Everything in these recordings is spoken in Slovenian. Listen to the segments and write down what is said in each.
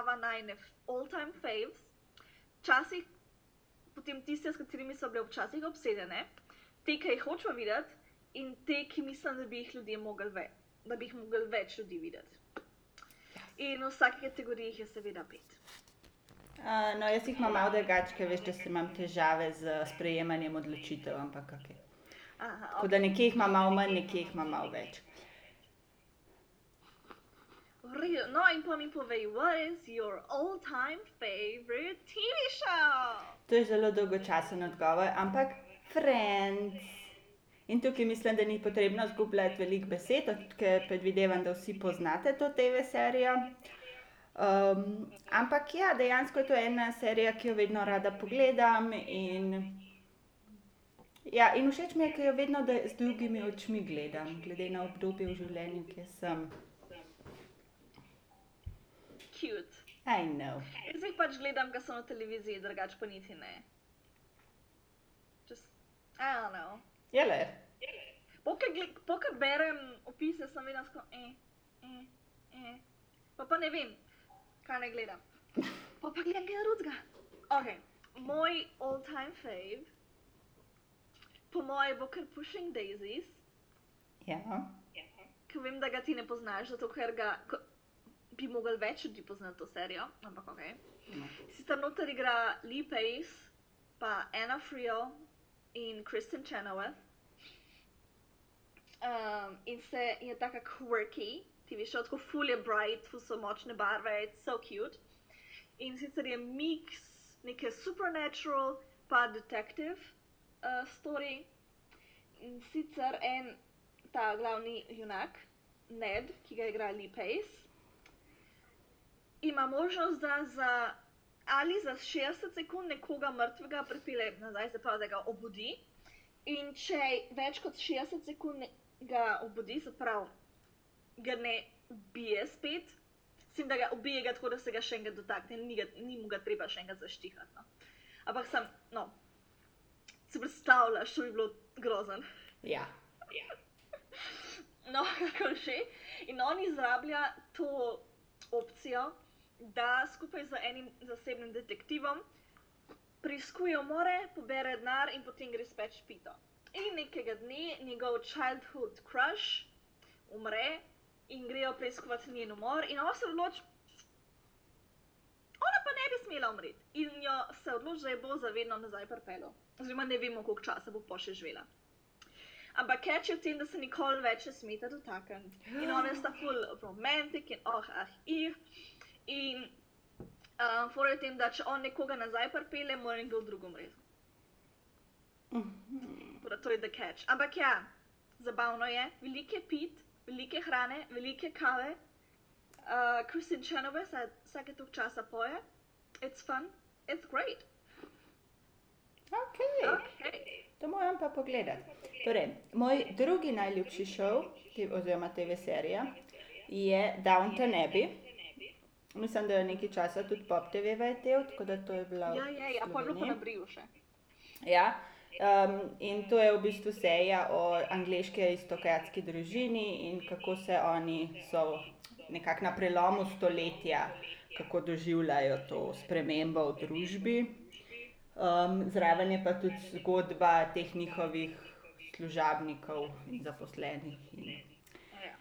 imamo najne all-time faves, včasih potem tiste, s katerimi so bile včasih obsedene, te, ki jih hočemo videti, in te, ki mislim, da bi jih ljudje mogli več, da bi jih mogli več ljudi videti. In v vsaki kategoriji jih je seveda pet. Uh, no, jaz jih imam malo drugače, ker veš, da imam težave z sprejemanjem odločitev, ampak ok. Aha, Tako da nekje jih imam malo manj, nekje jih imam malo več. Redu. No, in pa mi povej, what is your all-time favorite TV show? To je zelo dolgočasen odgovor, ampak Friends. In tukaj mislim, da ni potrebno zgubljati veliko besed, ker predvidevam, da vsi poznate to TV serijo. Um, ampak ja, dejansko je to ena serija, ki jo vedno rada pogledam. In, ja, in všeč mi je, ker jo vedno z drugimi očmi gledam, glede na obdobje v življenju, ki sem. Cute. I know. Jaz jih pač gledam, ker so na televiziji, drugače pa niti ne. Just, I don't know. Je le. Pokaj berem opise, sem vedno tako, eh, eh, eh. Pa pa ne vem, kaj ne gledam. Pa pa gledam kaj drugega. Ok, moj all-time fave, po mojem bo kar Pushing Daisies, Ja. ker vem, da ga ti ne poznaš, zato ker ga bi mogel več ljudi poznati to serijo, ampak ok. No. Sicer noter igra Lee Pace, pa Anna Frio in Kristen Chenoweth. Um, in se je tako quirky, ti veš, tako full je bright, full so močne barve, it's so cute. In sicer je mix neke supernatural pa detective uh, story. In sicer en ta glavni junak, Ned, ki ga igra Lee Pace, ima možnost, da za ali za 60 sekund nekoga mrtvega pripelje nazaj, se pravi, da ga obudi. In če več kot 60 sekund ga obudi, se pravi, ga ne ubije spet, s tem, da ga ubije, ga tako da se ga še enkrat dotakne, ni, ga, ni mu ga treba še enkrat zaštihati. No. Ampak sem, no, si predstavljaš, to bi bilo grozen. Ja. No, kako že. In on izrablja to opcijo, da skupaj z enim zasebnim detektivom preiskuje umore, pobere denar in potem gre spet špito. In nekega dne njegov childhood crush umre in grejo preiskovati njen umor, in ona se odloči, ona pa ne bi smela umreti. In jo se odloči, da je bo zavedno nazaj pripeljal. Oziroma ne vemo, koliko časa bo še živela. Ampak catch je v tem, da se nikoli več ne smeta dotakniti. In ona sta full romantic in oh, ah, ih. In uh, fora je v tem, da če on nekoga nazaj pripelje, mora nekdo drug umreti. Torej, to je the catch. Ampak ja, zabavno je, velike pit, velike hrane, velike kave. Uh, Kristin Chenoweth vsake toliko časa poje. It's fun, it's great. Ok. Okay. To moram pa pogledati. Torej, moj drugi najljubši šov, oziroma TV serija, je Downton Abbey. Mislim, da je nekaj časa tudi Pop TV vrtel, tako da to je bila. Ja, ja, ja, pa je bilo na briju še. Ja. Um, in to je v bistvu serija o angliški aristokratski družini in kako se oni so nekako na prelomu stoletja, kako doživljajo to spremembo v družbi. Um, zraven je pa tudi zgodba teh njihovih služabnikov in zaposlenih. In Ja.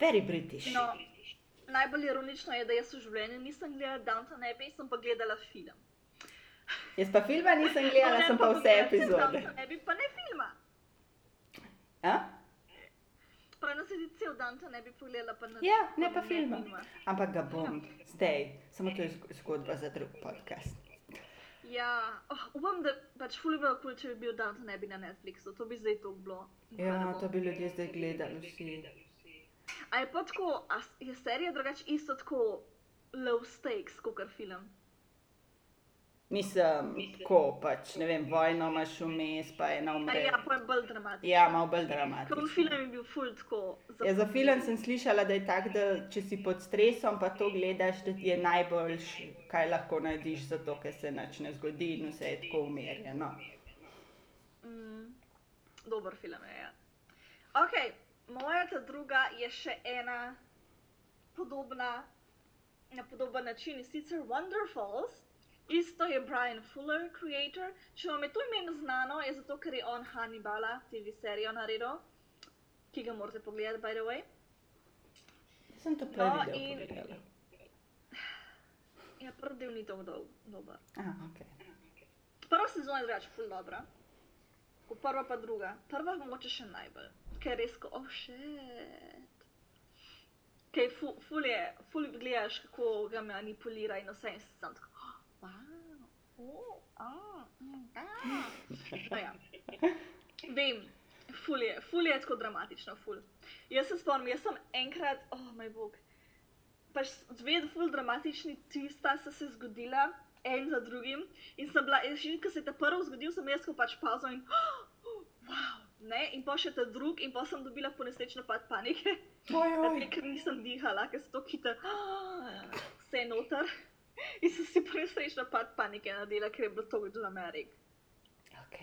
very British. No, najbolj ironično je, da jaz v življenju nisem gledala Downton Abbey, sem pa gledala film. Jaz pa filma nisem gledala, Ne, sem pa vse epizode. Downton Abbey, pa ne filma. A? Pravno se ti cel Downton Abbey pogledala, pa ne, Ja, ne pa filma. Ampak ga bom zdaj, samo to je zg- zgodba za drug podcast. Ja, oh, upam, da pač ful bi bilo kul, če bi bil Downton Abbey na Netflixu, to bi zdaj to bilo. Ja, to bi ljudje zdaj gledali vsi. A je pa tako, a je serija drugače isto tako low stakes, kot film? Mislim, tako pač, ne vem, vojno imaš vmes, pa ena A umre. ja, pa je bolj dramatično. Ja, malo bolj dramatično. film je bil ful tako. Ja, za film sem slišala, da je tak, da če si pod stresom, pa to gledaš, da je najboljš, kaj lahko narediš, zato ker se nič ne zgodi in vse je tako umirjeno. Mm, dober film je. Ja. Ok, moja ta druga je še ena podobna na podoben način in sicer Wonderfalls. Isto je Brian Fuller, creator. Če vam je to ime znano, je zato, ker je on Hannibala, TV serijo naredil, ki ga morate pogledati, by the way. Sem to No, prvi del in- pogledala. Ja, prvi del ni tako dol- dober. Aha, ok. Prva sezona je drugače ful dobra, ko prva pa druga. Prva mogoče še najbolj, ker res ko, oh shit. Kaj ful, ful je, ful gledaš, kako ga manipulira in vse in si sam tako, oh, wow, oh, ah, mm, ah. No, ja. Vem, ful je, ful je tako dramatično, ful. Jaz se spomnim, jaz sem enkrat, oh moj bog, pač dve ful dramatični twista sta se zgodila, en za drugim, in sem bila, že ko se je ta prvi zgodil, sem jaz pač pauzo in, oh, wow, ne, in pa še ta drug, in pa sem dobila po nesrečno pad panike, ker nisem dihala, ker se to hitro, vse je noter. In sem si po nesrečno pad panike naredila, ker je bilo to dramatic. Ok.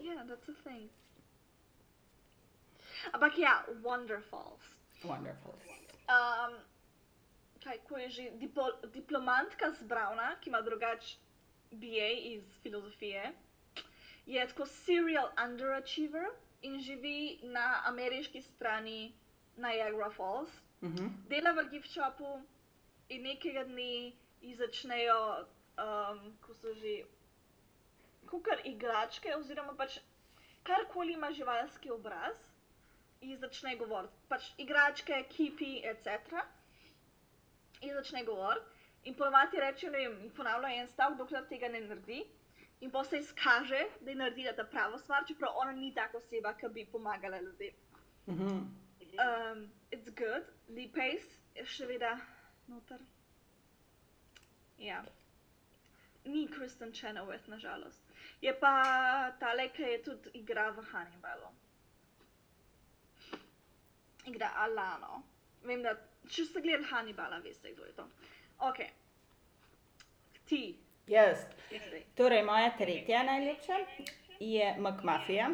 Yeah, that's a thing. Ampak ja, Wonderfalls. Wonderful. Um, kaj, ko je že diplo, diplomantka z Brauna, ki ima drugač BA iz filozofije, je tako serial underachiever in živi na ameriški strani Niagara Falls. Mhm. Dela v gift shopu in nekega dne ji začnejo, um, ko so že, kukar igračke, oziroma pač karkoli ima živalski obraz, ji začne govoriti. Pač igračke, kipi, etc. In začne govoriti. In ponovadi reče, ne vem, ponavlja en stavek, dokler tega ne naredi. In pa se izkaže, da je naredila ta pravo stvar, čeprav ona ni taka oseba, ki bi pomagala ljudem. Mhm. Um, it's good, Lee Pace je še vedno noter. Ja. Ni Kristen Chenoweth, nažalost. Je pa tale, ki je tudi igra v Hannibalu. Igra Alano. Vem, da če ste gledali Hannibala, veste, kdo je to. Ok. Ti, Jaz. Torej, moja tretja najljubša je McMafia.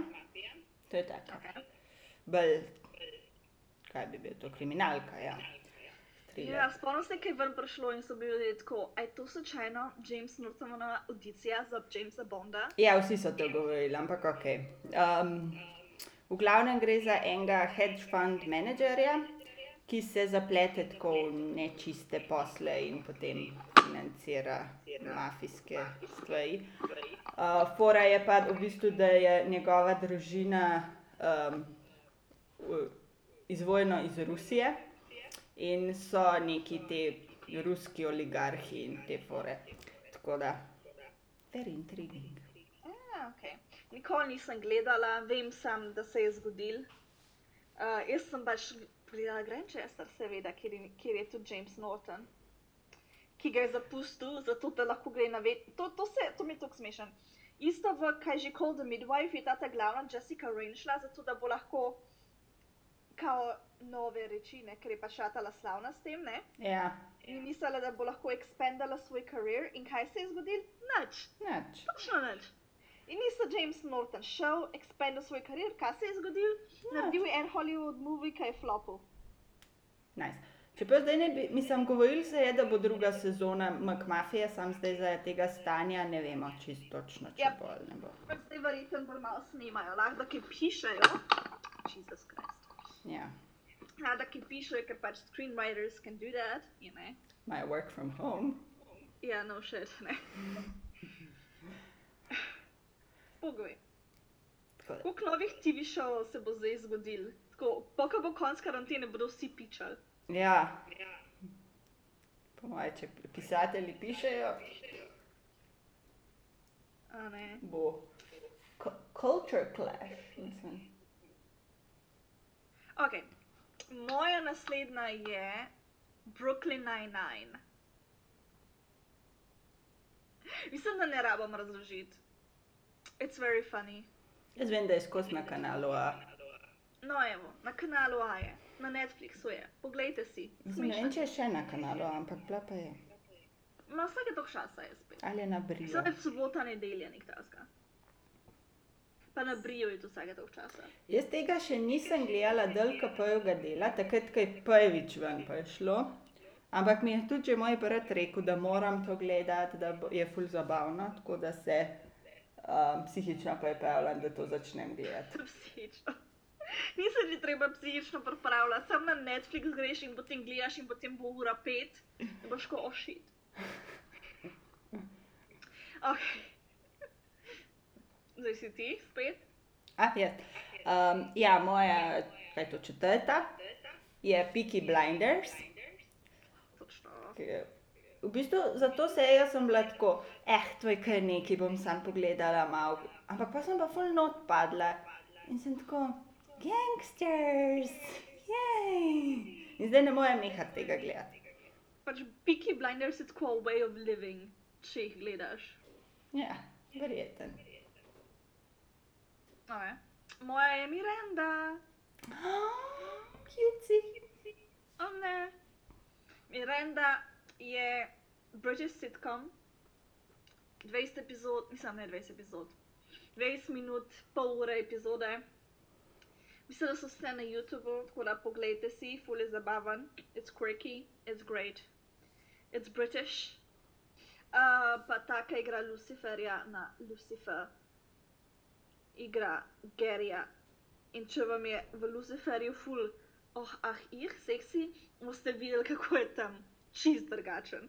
To je tako. Okay. Bolj, kaj bi bil to, kriminalka, ja. Thriller. Ja, spomnim se, kaj je ven prišlo in so bili ljudje tako, a je to slučajno James Nortonova audicija za Jamesa Bonda? Ja, vsi so to govorili, ampak ok. Um, v glavnem gre za enega hedge fund menedžerja, ki se zaplete tako v nečiste posle in potem financira mafijske stvari. Uh, fora je pa v bistvu, da je njegova družina um, izvojno iz Rusije in so neki ti ruski oligarhi in te fore. Tako da, very intriguing. Ja, ok. Nikoli nisem gledala, vem sam, da se je zgodil. Uh, jaz sem pač gledala Grandchester, seveda, kjer je, kjer je tudi James Norton, ki ga je zapustil, zato da lahko gre na vet. To, to, se, to mi je tako smešen. Isto v kaj že Call the Midwife je ta ta glavna Jessica Rain šla, zato da bo lahko kao nove reči, ne, ker je pač šatala slavna s tem, ne? Ja, In mislila, da bo lahko expandala svoj karier in kaj se je zgodilo? Nič. nič. Točno nič. In niso James Norton šel, expandil svoj karier, kaj se je zgodilo? Naredil je en Hollywood movie, ki je flopil. Nice. Čeprav zdaj ne bi, mislim, govorili se je, da bo druga sezona McMafije, sam zdaj za tega stanja ne vemo čisto točno, če Ja. bo ali ne bo. Zdaj verjetno bolj malo snimajo, lahko da ki pišejo. Jesus Christ. Ja, Ja, da ki pišejo, ker pač screenwriters can do that, you know. my work from home. Ja, no shit, ne. Pogoj. Koliko novih TV šovov se bo zdaj zgodil? Tako, po ko bo konc karantene, bodo vsi pičali. ja. Po moje, če pisatelji pišejo, A ne. bo cu- culture clash. Mislim. Ok, moja naslednja je Brooklyn Nine-Nine. Mislim, da ne rabim razložiti. It's very funny. Jaz vem, da je skozi na kanalu A. No, evo, na kanalu A je, na Netflixu je. Poglejte si. Ne vem, če je še na kanalu A, ampak bila pa je. Ma vsake toliko časa je spet. Ali je na Brio. Samo je sobota, nedelja, nek taska. Pa na Brio je to vsake toliko časa. Jaz tega še nisem gledala, del KP-jevega dela, takrat, ko je prvič ven prišlo. Ampak mi je tudi že moj brat rekel, da moram to gledati, da je ful zabavno, tako da se um, psihično pripravljam, da to začnem gledati. Psihično. Ni se že treba psihično pripravljati, sam na Netflix greš in potem gledaš in potem bo ura pet in boš ko ošit. Ok. Zdaj si ti spet. Ah, jaz. Um, ja, moja, kaj je to četrta, je Peaky Blinders. Točno. ki- V bistvu za to sejo sem bila tako, eh, to je kar nekaj, bom sam pogledala malo. Ampak pa sem pa full not padla in sem tako, gangsters, jej. In zdaj ne morem nehati tega gledati. Pač Peaky Blinders je tako a way of living, če jih gledaš. Ja, verjeten. Okay. Moja je Miranda. Kjuci. O ne. Miranda je British sitcom. 20 epizod, mislim ne 20 epizod. 20 minut, pol ure epizode. Mislim, da so vse na YouTubu, tako da pogledajte si, ful je zabaven. It's quirky, it's great. It's British. Uh, pa taka igra Luciferja na Lucifer. Igra Gerija. In če vam je v Luciferju ful, oh, ah, ih, seksi, boste videli, kako je tam čist drugačen.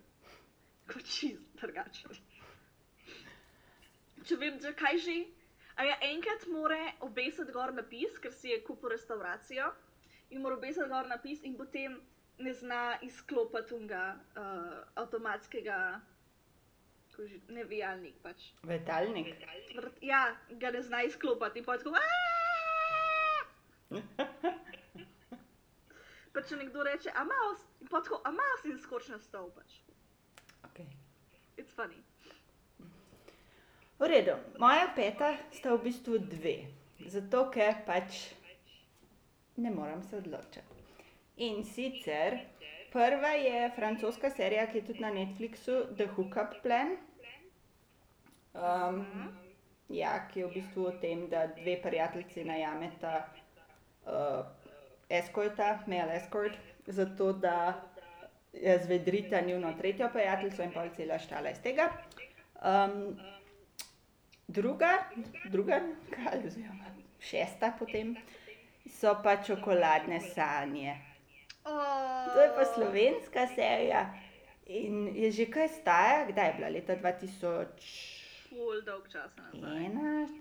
Kot čist drugačen. Če vem, že kaj že. A ja, enkrat mora obesiti gor napis, ker si je kupil restauracijo in mora obesiti gor napis in potem ne zna izklopiti unga uh, avtomatskega, kako že, ne vijalnik pač. Vetalnik. Vrt- Ja, ga ne zna izklopiti in pa tako. Pa če nekdo reče, a mouse, in pa tako, a mouse in skoči na stol pač. Okay. It's funny. V redu, moja peta sta v bistvu dve, zato ker pač ne morem se odločiti. In sicer prva je francoska serija, ki je tudi na Netflixu, The Hookup Plan. Um, ja, ki je v bistvu o tem, da dve prijateljici najameta uh, eskorta, male escort, zato da eh, zvedrita njuno tretjo prijateljico in pol cela štala iz tega. Um, druga, druga, kaj, oziroma šesta potem, so pa čokoladne sanje. Oh, To je pa slovenska serija in je že kaj stara, kdaj je bila, leta 2001, Ful dolg čas nazaj.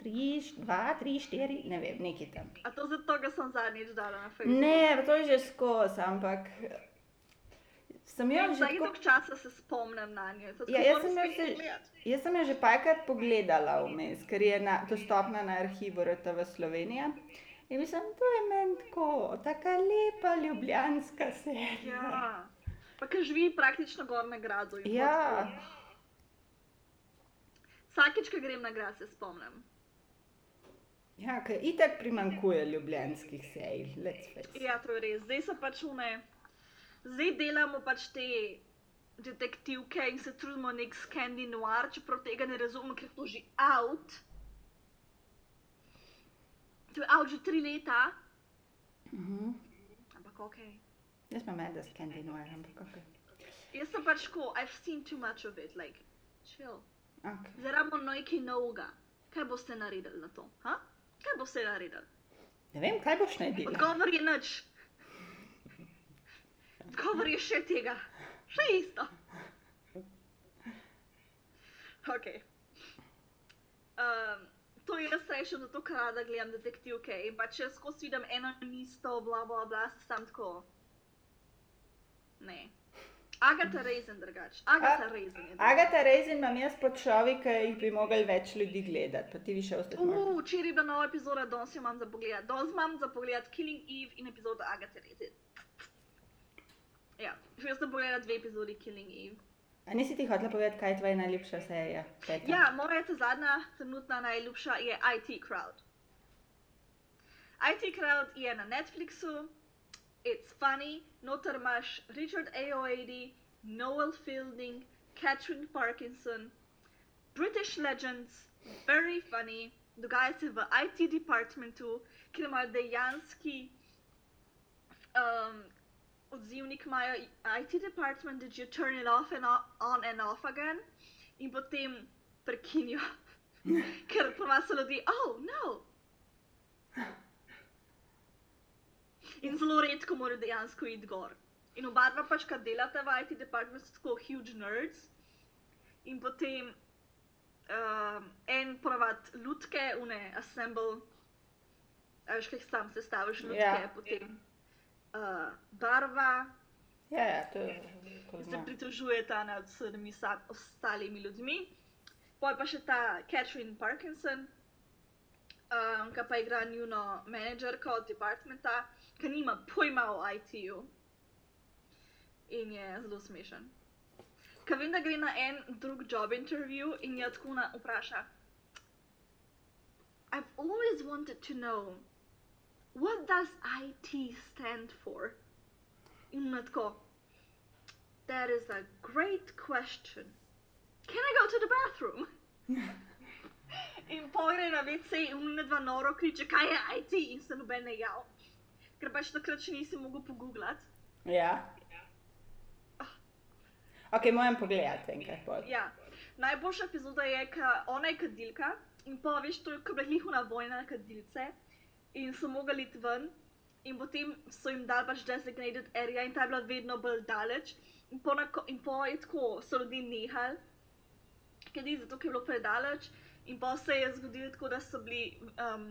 3, 2, 3, 4, ne vem, nekaj tam. A to zato, ker sem zadnjič dala na Facebook? Ne, to je že skozi, ampak sem jo že Za tako dolg časa se spomnim na njo. Ja, jaz sem jo se-. Jaz sem jo že parkrat pogledala vmes, ker je na, dostopna na arhivu RTV Slovenija. In mislim, to je meni tako, tako lepa ljubljanska serija. Ja. Pa ki živi praktično gor na gradu. Ja. tako. Vsakič, ko grem na grad, se spomnim. Ja, ker itak primankuje ljubljanskih serij, let's face. it. Ja, to je res. Zdaj so pač une. Zdaj delamo pač te detektivke in se trudimo nek Scandi noir, čeprav tega ne razumem, ker to že out. To je out že tri leta, Mhm. ampak ok. Jaz sem med, da skandinoir, ampak ok. Jaz sem pač tako, I've seen too much of it, like, chill. Okay. Zdaj rabimo nekaj novega. Kaj boste naredili na to? Ha? Kaj boste naredili? Ne vem, kaj boš naredila. Odgovor je nič. Odgovor je še tega, še isto. Ok. Um, to jaz rečem zato, ker rada gledam detektivke in pa če skozi vidim eno in isto, bla bla bla, se sam tako. Ne. Agata Raisin drugač. Agata je. Agata Rezin imam jaz pod človek, ki jih bi mogli več ljudi gledati, pa ti bi še ostati. Uh, včeraj je bila nova epizoda, danes jo imam za pogled. Danes imam za pogled Killing Eve in epizodo Agatha Raisin. Ja, jaz sem pogledala dve epizodi Killing Eve. A nisi ti hotela povedati, kaj je tvoja najljubša serija? Peta? Ja, moja ta zadnja, trenutna najljubša je IT Crowd. IT Crowd je na Netflixu, it's funny, noter imaš Richard Ayoade, Noel Fielding, Catherine Parkinson, British Legends, very funny, dogaja se v IT departmentu, kjer imajo dejanski um, odzivnik imajo IT department, did you turn it off and o- on and off again? In potem prekinijo, ker ponovadi so ljudje, oh no. In zelo redko morajo dejansko iti gor. In oba dva pač, kar delata v IT department, so tako huge nerds. In potem um, en ponavad lutke, une assemble, a veš, kaj sam sestaviš lutke, Ja. yeah. potem uh, barva, Ja, ja, to je se poznam. pritožujeta nad vsemi ostalimi ljudmi. Pol pa še ta Catherine Parkinson, um, ki pa igra njuno menedžerko od departmenta, ki nima pojma o IT-ju in je zelo smešen. Ker vem, da gre na en drug job interview in je tako na vpraša. I've always wanted to know what does IT stand for? In tako. That is a great question. Can I go to the bathroom? in pogre na WC in una dva noro kriče, kaj je IT in se noben ne jav. Ker pač takrat še nisi mogel pogooglati. Ja. Ok, moram pogledati enkrat bolj. Ja. Najboljša epizoda je, ka ona je kadilka in pa veš, to je kot blihuna vojna na kadilce in so mogli iti ven in potem so jim dali pač designated area in ta je bila vedno bolj daleč in po, na, in po je tako, so ljudje nehali, kadi zato, ker je bilo predaleč in pa se je zgodilo tako, da so bili, um,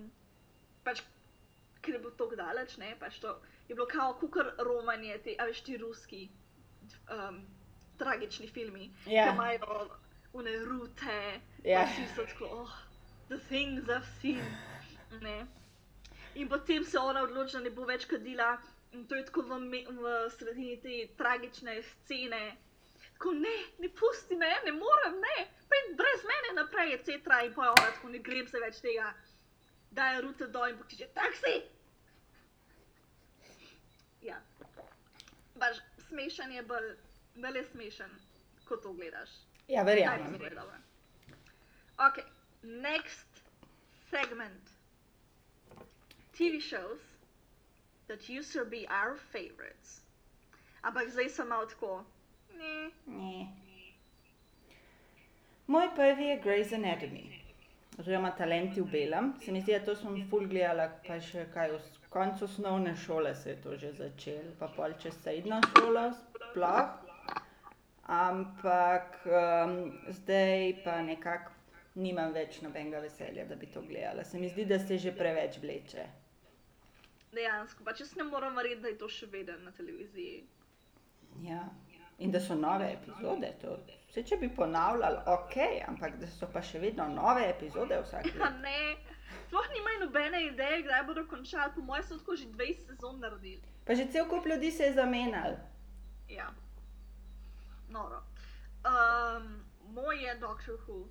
pač, ker je bilo tako daleč, ne, pač to je bilo kao kukar romanje, te, a veš, ti ruski um, tragični filmi, Ja. ki imajo une rute, Ja. pa vsi so tako, oh, the things I've seen. Ne. In potem se ona odloči, da ne bo več kadila, in to je tako v, me- v sredini te tragične scene. Tako ne, ne pusti me, ne morem, ne, pojdi brez mene naprej, etc. In pa ona tako, ne grem se več tega, da je rute dol in pokliče taksi. Ja. Pač smešen je bolj, bolj je smešen, ko to gledaš. Ja, verjamem. Ok, next segment. TV shows that used to be our favorites. Ampak zdaj sem malo tako. Ne. Ne. Moj prvi je Grey's Anatomy, oziroma Talenti v belem. Se mi zdi, da to sem ful gledala, pa še kaj v koncu osnovne šole se je to že začelo, pa pol čez srednjo šolo sploh. Ampak um, zdaj pa nekako nimam več nobenega veselja, da bi to gledala. Se mi zdi, da se že preveč vleče. Dejansko, pač jaz ne morem verjeti, da je to še vedno na televiziji. Ja. In da so nove epizode, to. Vse, če bi ponavljali, ok, ampak da so pa še vedno nove epizode vsak Ja, ne. Sploh nimajo nobene ideje, kdaj bodo končali. Po mojem so tako že 20 sezon naredili. Pa že cel kup ljudi se je zamenjal. Ja. Noro. Um, moj je Doctor Who.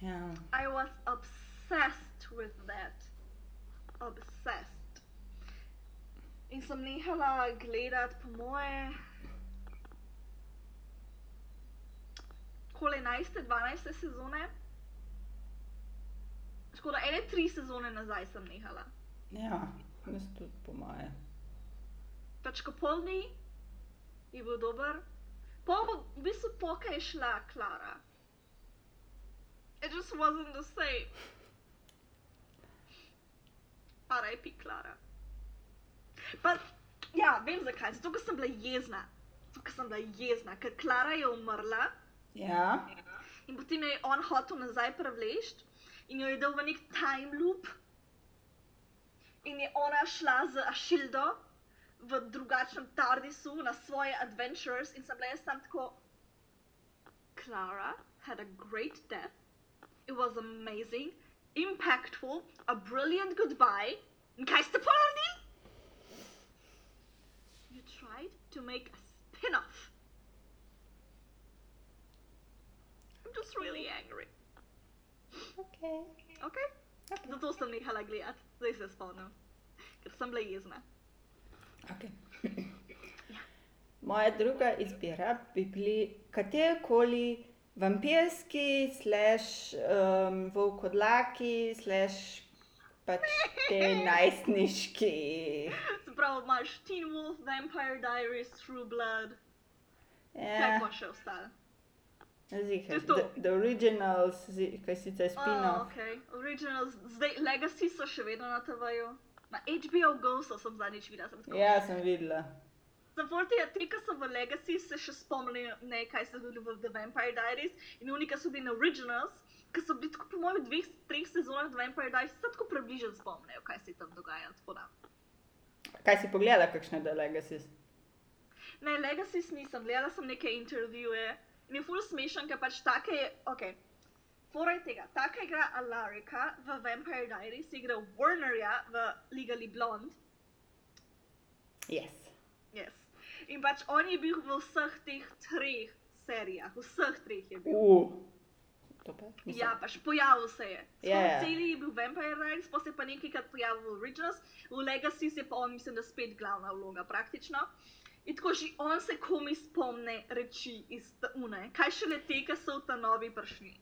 Ja. I was obsessed with that. Obsessed. In sem nehala gledati, po moje, okoli 11. 12. sezone. Škoda, ene tri sezone nazaj sem nehala. ja, jaz tudi po moje. Pač ko polni je bil dober, pa v bistvu poka je šla Klara. It just wasn't the same. R.I.P. Klara. Pa, ja, vem zakaj, zato ker sem bila jezna. Zato ker sem bila jezna, ker Klara je umrla Ja, in potem je on hotel nazaj prevleči in v nek time loop. In je ona šla z Ašildo v drugačnem Tardisu na svoje adventures in sem bila jaz tam tako. Clara had a great death. It was amazing, impactful, a brilliant goodbye. In kaj ste pa naredili? You tried to make a spin-off. I'm just really angry. Ok. Okay? Zato sem nehala gledati, zdaj se spomnim, ker sem bila jezna. okay. Moja druga izbira bi bili katerikoli vampirski, slash um, volkodlaki, slash pač te najstniški. Se pravi, imaš Teen Wolf, Vampire Diaries, True Blood, kaj Ja, pa še ostalo. Ziher. To je to. The, the Originals, zi- kaj sicer Oh, okay. Originals, zdaj Legacy so še vedno na TV-ju. Na HBO Go so sem zadnjič videla. Sem tako, Ja, sem videla. Za Forte je ti, ki so v Legacy, se še spomnijo, ne, kaj se je zgodilo v The Vampire Diaries in oni, ki so bili na Originals, ki so bili tako po mojih dveh, treh sezonah The Vampire Diaries, se tako približno spomnijo, kaj se je tam da. Kaj si pogledala, kakšne The Legacies? Ne, Legacy nisem, gledala sem neke intervjuje in je full smešen, ker pač take je, ok. Fora je tega, taka igra Alarika v Vampire Diaries, igra Warnerja v Legally Blonde. Yes. Yes. In pač on je bil v vseh teh treh serijah, vseh treh je bil. Uh. Pa. Ja, pač pojavil se je. Ja, Skoraj ja. Celi je bil Vampire Diaries, pa se je pa nekajkrat pojavil v Originals, v Legacy je pa on, mislim, da spet glavna vloga praktično. In tako že on se komi spomne reči iz Tune, kaj šele te, ki so v ta novi prišli.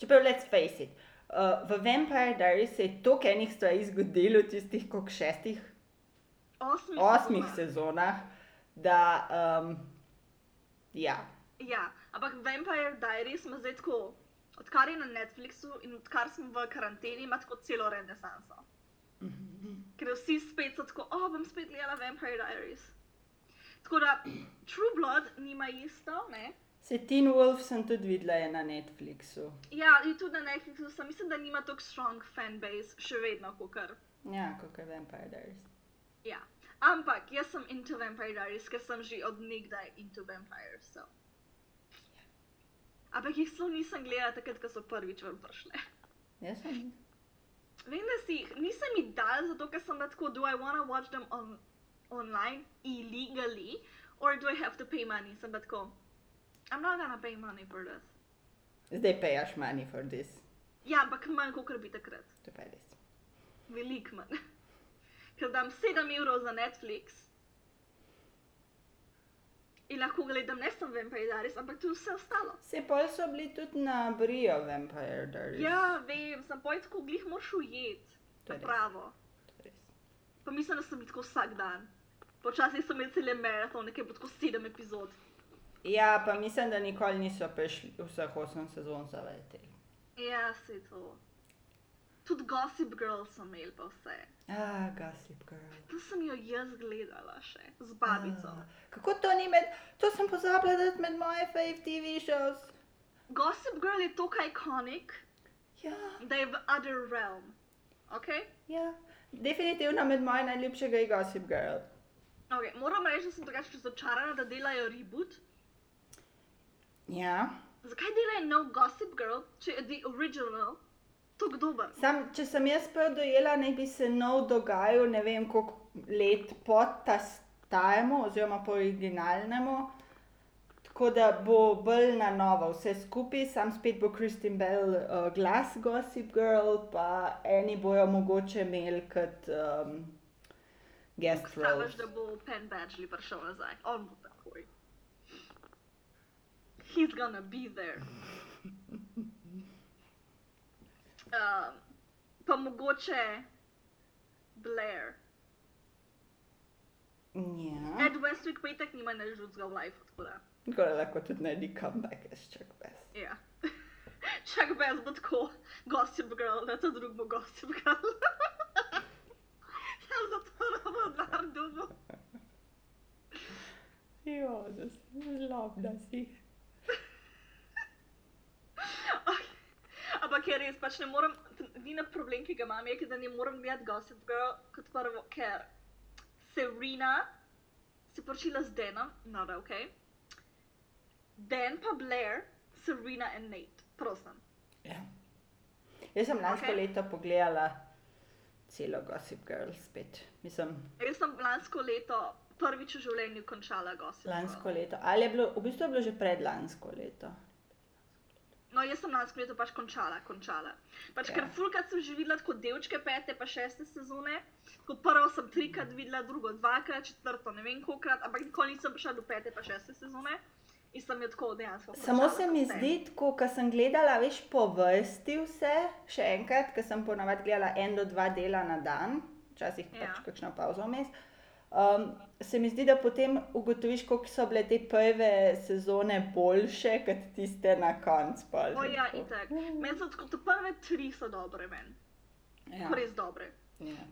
Čeprav, let's face it, uh, v Vampire Diaries se je toliko enih stvari zgodilo v tistih šestih, Osmi osmih sezonah. da um, ja. Ja, ampak Vampire Diaries ima zdaj tako, odkar je na Netflixu in odkar smo v karanteni, ima tako celo renesanso. Ker vsi spet so tako, oh, bom spet gledala Vampire Diaries. Tako da True Blood nima isto, ne? Se Teen Wolf sem tudi videla je na Netflixu. Ja, in tudi na Netflixu sem, mislim, da nima tako strong fanbase, še vedno, kot kar. Ja, kot je Vampire Diaries. Ja. Ampak jaz sem into Vampire Diaries, ker sem že od nekdaj into vampires. So. Ampak jih sploh nisem gledala takrat, ko so prvič ven prišle. Jaz sem. Vem, da si jih nisem jih dal, zato ker sem tako, do I wanna watch them on, online illegally, or do I have to pay money? Sem bila tako, I'm not gonna pay money for this. Zdaj pajaš money for this. Ja, ampak manj kot bi takrat. To pa je res. Velik manj. Ker dam 7 evrov za Netflix. In lahko gledam ne samo Vampire Diaries, ampak tudi vse ostalo. Se pol so bili tudi na Brio Vampire Diaries. Ja, vem, sem pojď tako glih moraš ujeti. To je. Pravo. Pa mislim, da sem bil tako vsak dan. Počasih sem imel cele maraton, nekaj bo tako 7 epizod. Ja, pa mislim, da nikoli niso prišli vseh osem sezon zaleteli. Ja, se to. Tudi Gossip Girl sem imel pa vse. Ah, Gossip Girl. To sem jo jaz gledala še, z babico. Ah, kako to ni med, to sem pozabila dati med moje fave TV shows. Gossip Girl je tako ikonik, Ja, da je v other realm. Ok? ja. Definitivno med moje najljubšega je Gossip Girl. Okay moram reči, da sem drugače razočarana, da delajo reboot. Ja. Zakaj delajo nov Gossip Girl, če je the original tako dober? Sam, če sem jaz prav dojela, naj bi se nov dogajal, ne vem koliko let po ta staremu oziroma po originalnemu. Tako da bo bolj na novo vse skupaj, sam spet bo Kristin Bell uh, glas Gossip Girl, pa eni bojo mogoče imeli kot um, guest Staviš, roles. da bo Penn Badgley prišel nazaj. On bo takoj. He's gonna be there. Um, pa mogoče Blair. Ja, Ed Westwick petek nima nič drugega v life, tako da. tako da lahko tudi naredi comeback, jaz čak bes. Ja. Čak bez bo tako Gossip Girl, da to drug bo Gossip Girl. Dobo. Jo, da si zlobna si. Ampak je res, pač ne morem, edina problem, ki ga imam, je, da ne morem gledati Gossip Girl kot prvo, ker Serena se poročila z Denom, no da ok. Dan pa Blair, Serena in Nate, prosim. Ja. Jaz sem lansko okay. leto pogledala celo Gossip Girl spet. Mislim, Jaz sem lansko leto prvič v življenju končala Gossip lansko Girl. leto. Ali je bilo, v bistvu je bilo že predlansko leto. No, jaz sem lansko leto pač končala, končala. Pač Ja. ker fulkrat sem že videla tako delčke pete pa šeste sezone. Tako prvo sem trikrat videla, drugo dvakrat, četrto ne vem kolikrat, ampak nikoli nisem prišla do pete pa šeste sezone. In sem jo tako dejansko Samo se mi kot zdi, ko sem gledala, veš, po vrsti vse, še enkrat, ker sem ponavadi gledala en do dva dela na dan, včasih Ja. pač kakšno pauzo vmes. Um, se mi zdi, da potem ugotoviš, koliko so bile te prve sezone boljše, kot tiste na koncu. O ja, itak. Meni so tako, prve tri so dobre, meni. Ja. Res dobre. Ja.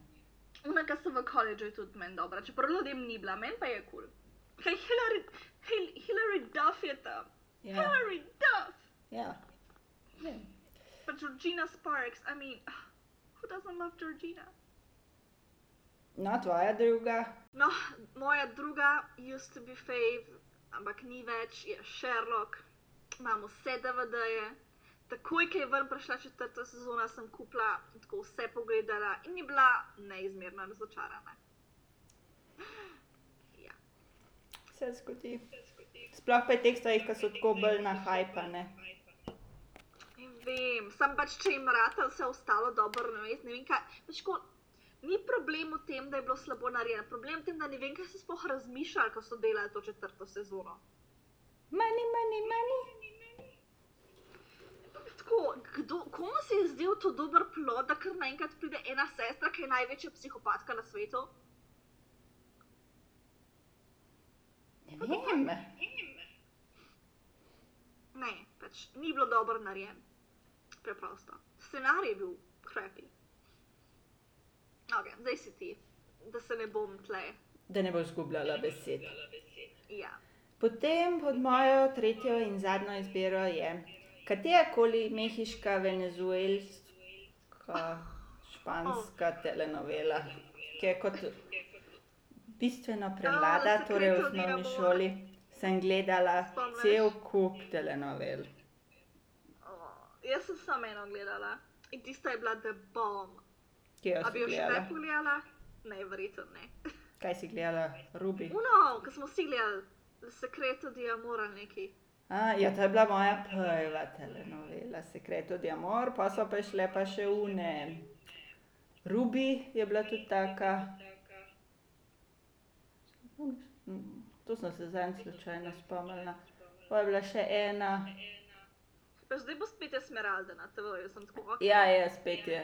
Una, ki sem v koledžu, je tudi meni dobra, čeprav ljudem ni bila, meni pa je kul. Cool. Kaj Hillary, Hil- Hillary Duff je tam. Ja. Hillary Duff! Ja. Ja. Pa Georgina Sparks, I mean, who doesn't love Georgina? No, tvoja druga. No, moja druga used to be fave, ampak ni več, je Sherlock. Imam vse DVD-je. Takoj, ko je ven prišla četrta sezona, sem kupila in tako vse pogledala in ni bila neizmerno razočarana. Ja. Se zgodi. Sploh pa je teh stvari, ki so tako bolj nahajpane. Ne vem, sem pač, če jim rata vse ostalo dobro, ne vem, ne vem kaj. Pač ko, ni problem v tem, da je bilo slabo narejeno, problem je v tem, da ne vem, kaj so sploh razmišljali, ko so delali to četrto sezono. Mani, mani, mani. Tako, kdo, komu se je zdel to dober plod, da kar naenkrat pride ena sestra, ki je največja psihopatka na svetu? Ne vem. Ne, pač ni bilo dobro narejen. Preprosto. Scenarij je bil crappy. Ok, zdaj si ti, da se ne bom tle. Da ne boš zgubljala besed. Ja. Potem pod mojo tretjo in zadnjo izbiro je katerakoli mehiška, venezuelska, španska telenovela, ki je kot bistveno premlada, Secreto torej v osnovni šoli, sem gledala Spomniš? cel kup telenovel. Oh, jaz sem samo eno gledala in tista je bila The Bomb. Ki jo A bi jo še ne pogledala? Ne, verjetno ne. Kaj si gledala? Rubi. Uno, ko smo si gledali, Secreto di Amor ali neki. A, ja, to je bila moja prva telenovela, Secreto di Amor, pa so pa šle pa še une. Rubi je bila tudi taka. Mm, To sem se zdaj slučajno spomnila. Pa je bila še ena. Zdaj bo spet Esmeralda na TV, jaz sem tako. ok. Ja, je spet je.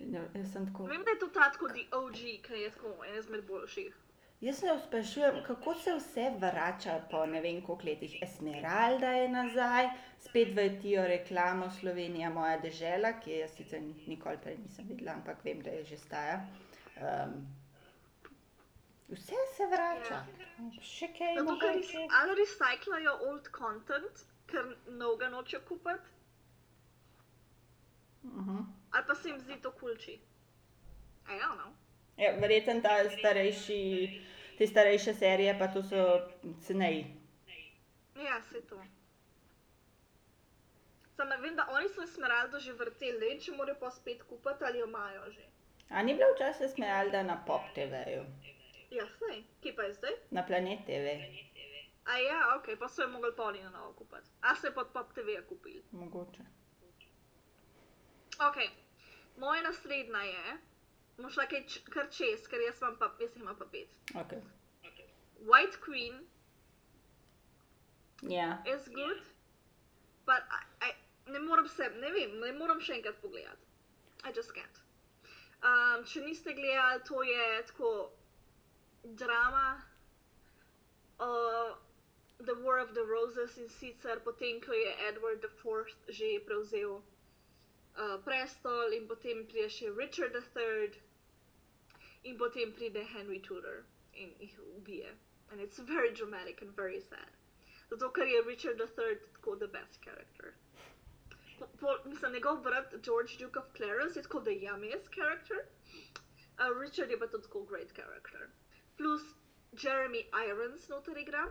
Ja, Jaz sem tako. Vem, da je to ta tako di OG, ki je tako en izmed boljših. Jaz se sprašujem, kako se vse vrača po ne vem koliko letih. Esmeralda je nazaj, spet vrtijo reklamo Slovenija, moja dežela, ki je jaz sicer ni- nikoli prej nisem videla, ampak vem, da je že stara. Um, vse se vrača. Še kaj Zato, ker res, ali reciclajo old content, ker mnoga noče kupiti, Uh-huh. ali pa se jim zdi to kulči. Ja, verjetno ta starejši, te starejše serije, pa to so ceneji. Ja, se to. Samo vem, da oni so Esmeraldo že vrteli, če morajo pa spet kupiti ali jo imajo že. A ni bila včasih Esmeralda na Pop TV-ju, Ja, sej, kje pa je zdaj? na Planet TV, A ja, ok, pa so jo mogli pa oni na novo kupiti. A so jo pod Pop TV-ja kupili. mogoče. Ok, moja naslednja je, bomo šla kaj kar čez, ker jaz imam pa, jaz imam pa pet. Okay. White Queen Ja. is good, but I, I, ne morem se, ne vem, ne morem še enkrat pogledati. I just can't. Um, če niste gledali, to je tako drama. Uh, The War of the Roses in sicer potem, ko je Edward IV že prevzel uh, prestol in potem pride še Richard III in potem pride Henry Tudor in jih ubije. And it's very dramatic and very sad. Zato, ker je Richard III tako the best character. Po, po, mislim, njegov brat George Duke of Clarence je tako the yummiest character. Uh, Richard je pa tudi tako great character. Plus Jeremy Irons noter igra.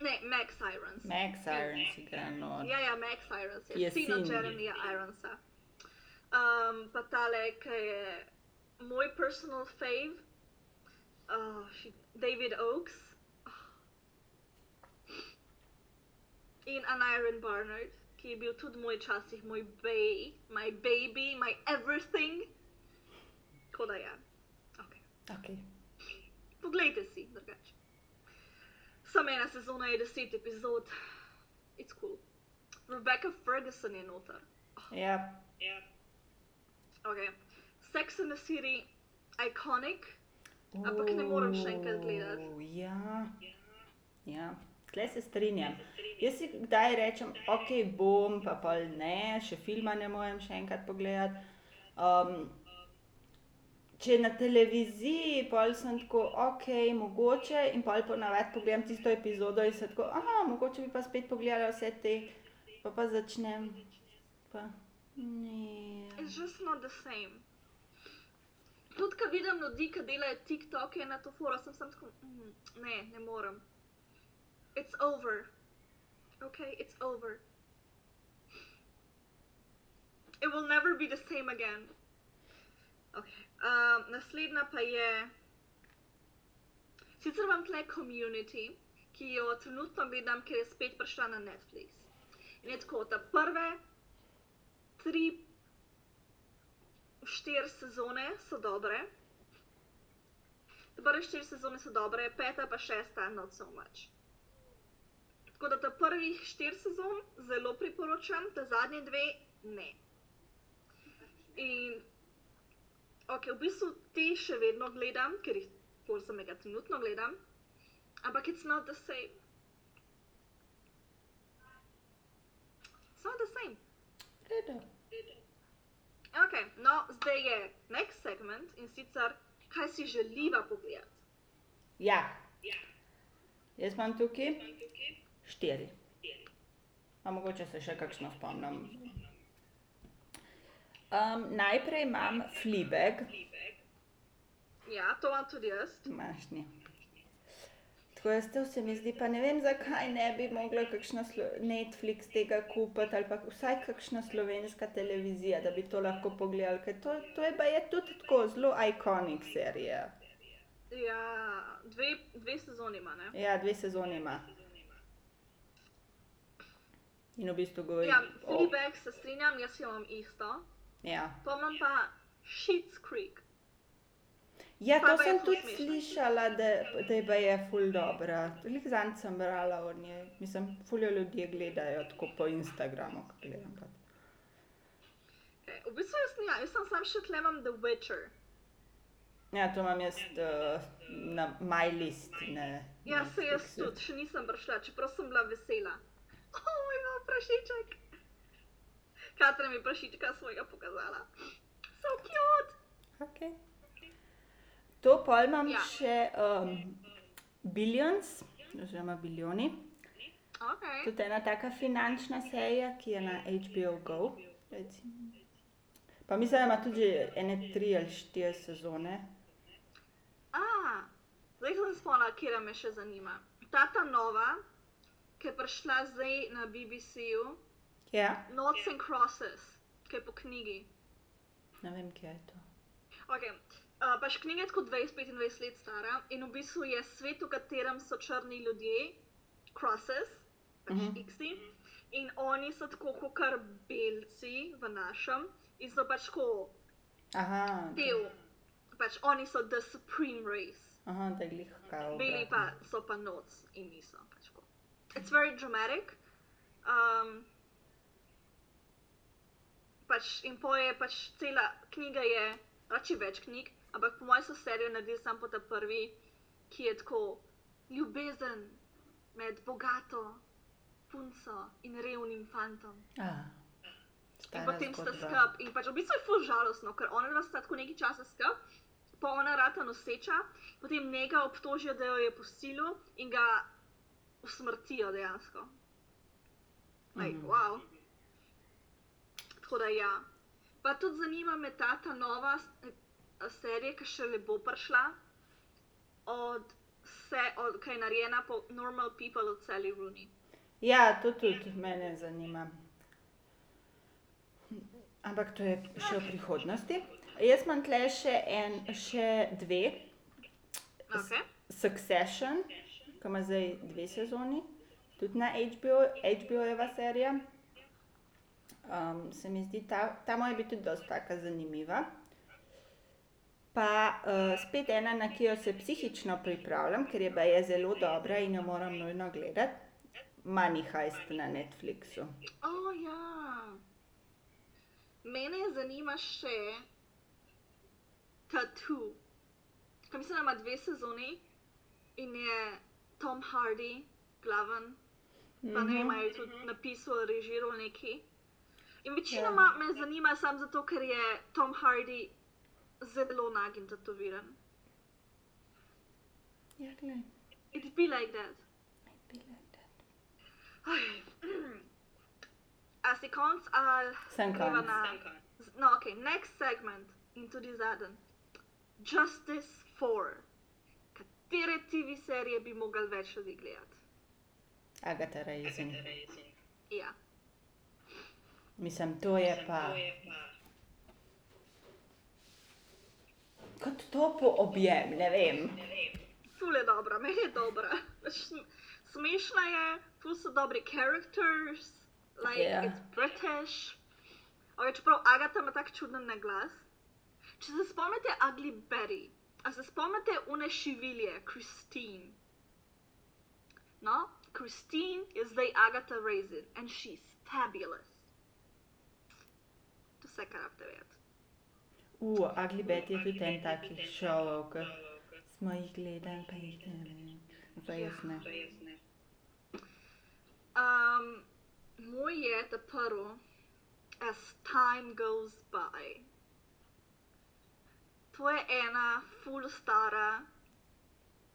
Ne, Max Irons. Max Irons igra nor. Ja, ja, Max Irons je, Je je sin od. Jeremyja Ironsa. Um, pa tale, ki je moj personal fave, uh, David Oakes. In Aniron Barnard, ki je bil tudi moj časih moj bay, my baby, my everything. Tako da ja. Okay. Okay. Poglejte si, drugače. Samo ena sezona je deset epizod. It's cool. Rebecca Ferguson je noter. Ja, Okay. Sex in the City, iconic. Ampak ne morem še enkrat gledati. Uh, Ja, ja. Tle se strinjam. Jaz si kdaj rečem, ok, bom, pa pol ne, še filma ne morem še enkrat pogledati. Um, če je na televiziji, pol sem tako, ok, mogoče, in pol ponavadi pogledam tisto epizodo in sem tako, aha, mogoče bi pa spet pogledala vse te, pa pa začnem. Pa. It's just not the same. Tudi, ko vidim ljudi, ki delajo TikToke na to foro, sem sam tako, mm, ne, ne morem. It's over. Okay, it's over. It will never be the same again. Okay. Um, naslednja pa je. Sicer imam tle community, ki jo trenutno gledam, ker je spet prišla na Netflix. In tako, da prve tri štiri sezone so dobre. Prve štiri sezone so dobre, peta pa šesta not so much. Tako da ta prvih štiri sezon zelo priporočam, ta zadnje dve ne. In ok, v bistvu te še vedno gledam, ker jih bolj samega trenutno gledam, ampak it's not the same. It's not the same. Redo. Ok, no, zdaj je next segment in sicer, kaj si želiva pogledati. Ja. Jaz imam tukaj štiri. A mogoče se še kakšno spomnim. Um, najprej imam Fleabag, Ja, to imam tudi jaz. imaš ni. Tako jaz to se mi zdi, pa ne vem, zakaj ne bi mogla kakšna Netflix tega kupiti ali pa vsaj kakšna slovenska televizija, da bi to lahko pogledali, ker to, to je pa je tudi tako zelo ikonik serija. Ja, dve, dve sezoni ima, ne? Ja, dve sezoni ima. In v bistvu govori Ja, o... Fleabag se strinjam, jaz jo imam isto. Ja. Pa imam pa Sheets Creek. Ja, Pa to pa sem tudi smešna. slišala, da, da je je ful dobra. Veliko zanj sem brala o njej. Mislim, ful jo ljudje gledajo tako po Instagramu, ko gledam. Pa. Okay. V bistvu jaz, ja, jaz sem sam še tle imam The Witcher. Ja, to imam jaz uh, na my list. Ne, Ja, se jaz tudi, še nisem prišla, čeprav sem bila vesela. O, oh, ima prašiček. Katra mi prašička svojega pokazala. So cute. Okay. To pol imam Ja. še um, Billions, oziroma Biljoni. Okay. Tudi ena taka finančna serija, ki je na HBO Go. Recimo. Pa mislim, da ima tudi ene tri ali štiri sezone. A, zdaj sem spomnila, kje me še zanima. Ta ta nova, ki je prišla zdaj na BBC-ju, Ja, Notes and Crosses, ki je po knjigi. ne vem, kje je to. Okay. Uh, pač knjiga je tako 20-25 let stara in v bistvu je svet, v katerem so črni ljudje, crosses, pač uh. -huh. X-i, in oni so tako kot kar belci v našem in so pač tako Aha, del, pač oni so the supreme race, aha da je glih kao. beli pa so pa noc in niso. Pač tako. It's very dramatic. Um, pač in poje, pač cela knjiga je, rači več knjig, ampak po mojem so serijo naredili samo po ta prvi, ki je tako ljubezen med bogato punco in revnim fantom. Ah, In potem sta zgodba. skup. In pač v bistvu je ful žalostno, ker ona dva sta tako nekaj časa skup, pa ona rata noseča, potem njega obtožijo, da jo je posilil in ga usmrtijo dejansko. Like, Mhm. wow. Tako da ja. Pa tudi zanima me ta, ta nova eh, serija, ki še ne bo prišla, od, se, od, ki je narejena po Normal People od Sally Rooney. Ja, to tudi mene zanima. Ampak to je še v prihodnosti. Jaz imam tle še, en, še dve. Okay. Succession, ki ima zdaj dve sezoni, tudi na HBO, HBO-jeva serija. Um, se mi zdi, ta, ta moja biti tudi taka zanimiva. Pa uh, spet ena, na ki jo se psihično pripravljam, ker je baje zelo dobra in jo moram nujno gledati. Money Heist na Netflixu. Oh, ja. Mene zanima še Tattoo. ki mislim, da ima dve sezoni in je Tom Hardy glaven, pa ne vem, Mhm. ali je tudi napisal, režiral neki. In večinoma me zanima samo zato, ker je Tom Hardy zelo nag in tetoviran. Ja, glej. It'd be like that. Be like that. A si konc ali Sem na... No, ok, next segment in tudi zadnji. Justice 4. Katere TV serije bi mogli več ljudi gledati? Agatha Raisin. Ja. Mislim, to je pa. Kot topo objem, ne vem. Ful je dobra, meni je dobra. Sm- Smešna je, ful so dobri characters, like Ja. it's British. Okay, čeprav Agatha ima tak čuden naglas. Če se spomnite Ugly Betty, a se spomnite une šivilje, Christine? No, Christine je zdaj Agatha Raisin and she's fabulous. Vse, kar rabite vedeti. U, Ugly Betty je tudi en takih šovov, ki smo jih gledali, pa jih ne vem. Zdaj jaz ne. Um, moj je ta prvi, as time goes by. To je ena full stara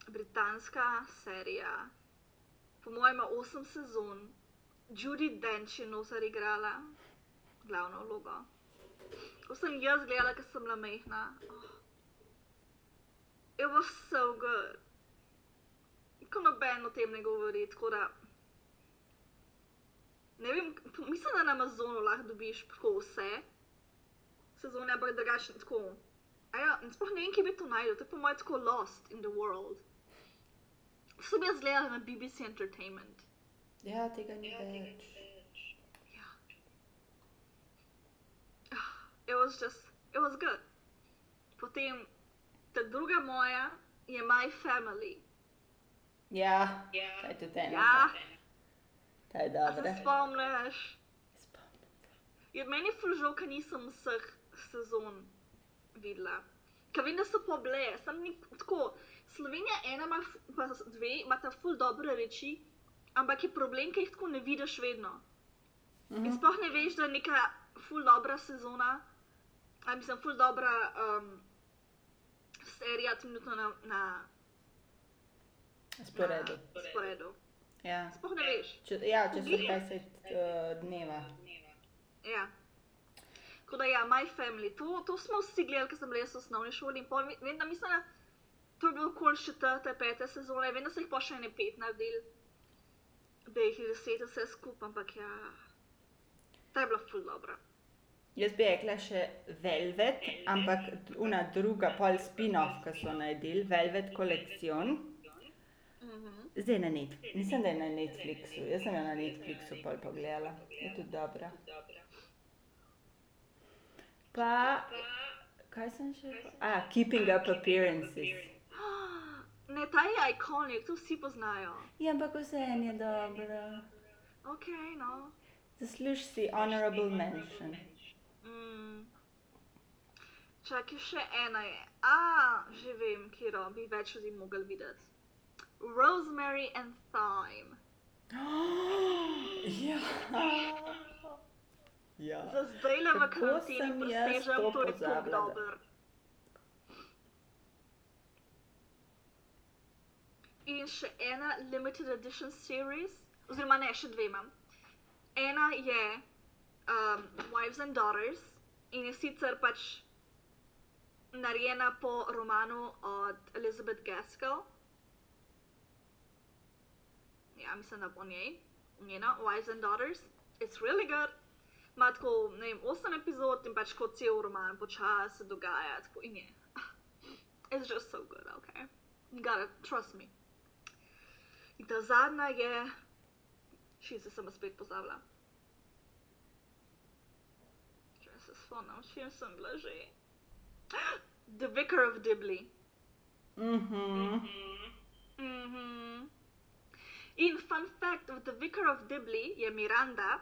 britanska serija. Po mojem 8 sezon. Judy Dench je noter igrala glavno vlogo. Ko sem jaz gledala, ker sem bila mehna. Oh. It was so good. Ko noben o tem ne govori, tako da Ne vem, mislim, da na Amazonu lahko dobiš tako vse sezone, ampak drugače tako. A ja, sploh ne vem, kje bi to najdel, to je po mojem tako lost in the world. To sem jaz gledala na BBC Entertainment. Ja, tega ni več. Ja. It was just, it was good. Potem ta druga moja je My Family. Ja, ta je tudi ena. Ja, Ta je a se dobra. spomniš? Spomnim. Je meni je ful žal, ker nisem vseh sezon videla. Ker vem, da so pobleje, sem ni tako. Slovenija ena, ima, pa dve, imata ful dobre reči, ampak je problem, ker jih tako ne vidiš vedno. In Mhm. sploh ne veš, da je neka ful dobra sezona, ali mislim, ful dobra um, serija, trenutno na, na, Sporedu. na sporedu. Ja. Sploh ne veš. Če, ja, čez 20 uh, dneva. Ja. Tako da, ja, My Family, to, to smo vsi gledali, ko sem jaz v osnovni šoli. In pol, vem, da mislim, da to je bilo okoli četrte, pete sezone, vem, da so jih pa še ne pet naredili, da jih je deset vse skupaj, ampak ja, ta je bila ful dobra. Jaz bi rekla še Velvet, ampak una druga, pol spin-off, ki so naredili, Velvet kolekcion. Mhm. Zdaj na Netflixu, mislim, da je na Netflixu, jaz sem jo na Netflixu pol pogledala, je tudi dobra. Pa, kaj sem še? A, Keeping Up Appearances. Ne, ta je ikonik, to vsi poznajo. Ja, ampak vseeno je dobra. Ok, no. Zasluž si honorable mention. Mm. Čakaj, še ena je. A, že vem, kiro bi več ljudi mogli videti. Rosemary and Thyme. ja. ja. Za zdaj le v karanteni presežem, to je tako dober. In še ena limited edition series, oziroma ne, še dve imam. Ena je um, Wives and Daughters in je sicer pač narejena po romanu od Elizabeth Gaskell. Ja, mislim, da po njej, njena Wives and Daughters. It's really good. Ima tako, ne vem, 8 epizod in pač kot cel roman, počasi se dogaja. Tako, in je. It's just so good, okay? You gotta trust me. In ta zadnja je, še se sem spet pozabila. Če se spomnim, čim sem bila že. The Vicar of Dibley. Mhm. Mhm. In fun fact of The Vicar of Dibley je Miranda,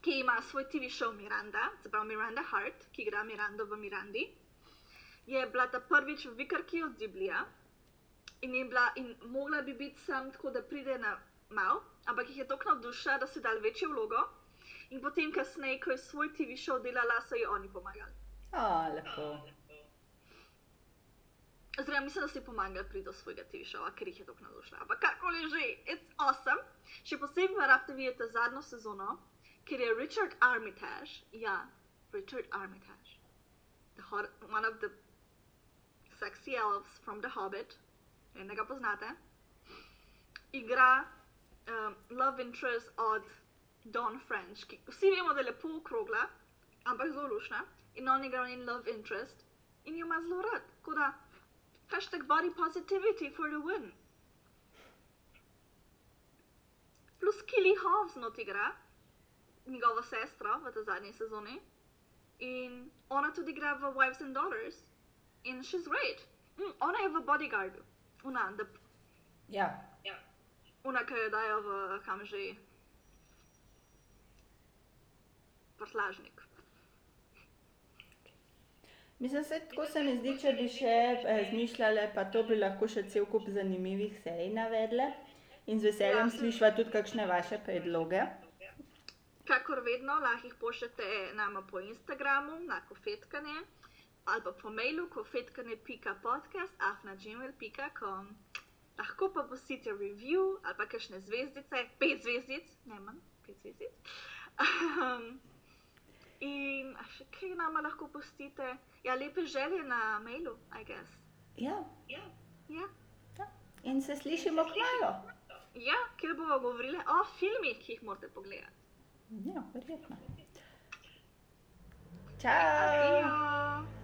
ki ima svoj TV show Miranda, se pravi Miranda Hart, ki igra Mirando v Mirandi. je bila ta prvič v Vikarki od Ziblija in, je bila, in mogla bi biti sam tako, da pride na mal, ampak jih je tako navdušila, da so dali večjo vlogo. In potem, kasneje, ko je svoj TV šov delala, so ji oni pomagali. O, lepo. Zdaj, mislim, da si pomagali priti do svojega TV šova, ker jih je tako navdušila. Ampak karkoli že, it's awesome. Še posebej pa rabite videti zadnjo sezono, ker je Richard Armitage, ja, Richard Armitage, the hot, one of the sexy elves from The Hobbit, enega poznate, igra um, love interest od Don French, ki vsi vemo, da je lepo okrogla, ampak zelo lušna, in on igra in love interest in jo ima zelo rad. Tako da, hashtag body positivity for the win. Plus Killy Hobbs not igra, njegova sestra v tej zadnji sezoni. In ona tudi igra v Wives and Daughters. In she's great. Mm, ona je v bodyguardu. Una, the, Ja, una ki jo dajo v kam že. Prtljažnik. mislim, se tako se mi zdi, če bi še eh, zmišljale, pa to bi lahko še cel kup zanimivih serij navedle. In z veseljem Ja. slišva tudi kakšne vaše predloge. Kakor vedno, lahko jih pošljete nama po Instagramu, na kofetkanje, ali pa po mailu kofetkanje.podcast.afnagmail.com. Lahko pa pustite review ali pa kakšne zvezdice, pet zvezdic, ne manj, pet zvezdic. Um, in še kaj nama lahko pustite? Ja, lepe želje na mailu, I guess. Ja, Ja, in se slišimo kmalo. ja kjer bomo govorili o filmih, ki jih morate pogledati. Ja, verjetno. Čau! Adijo!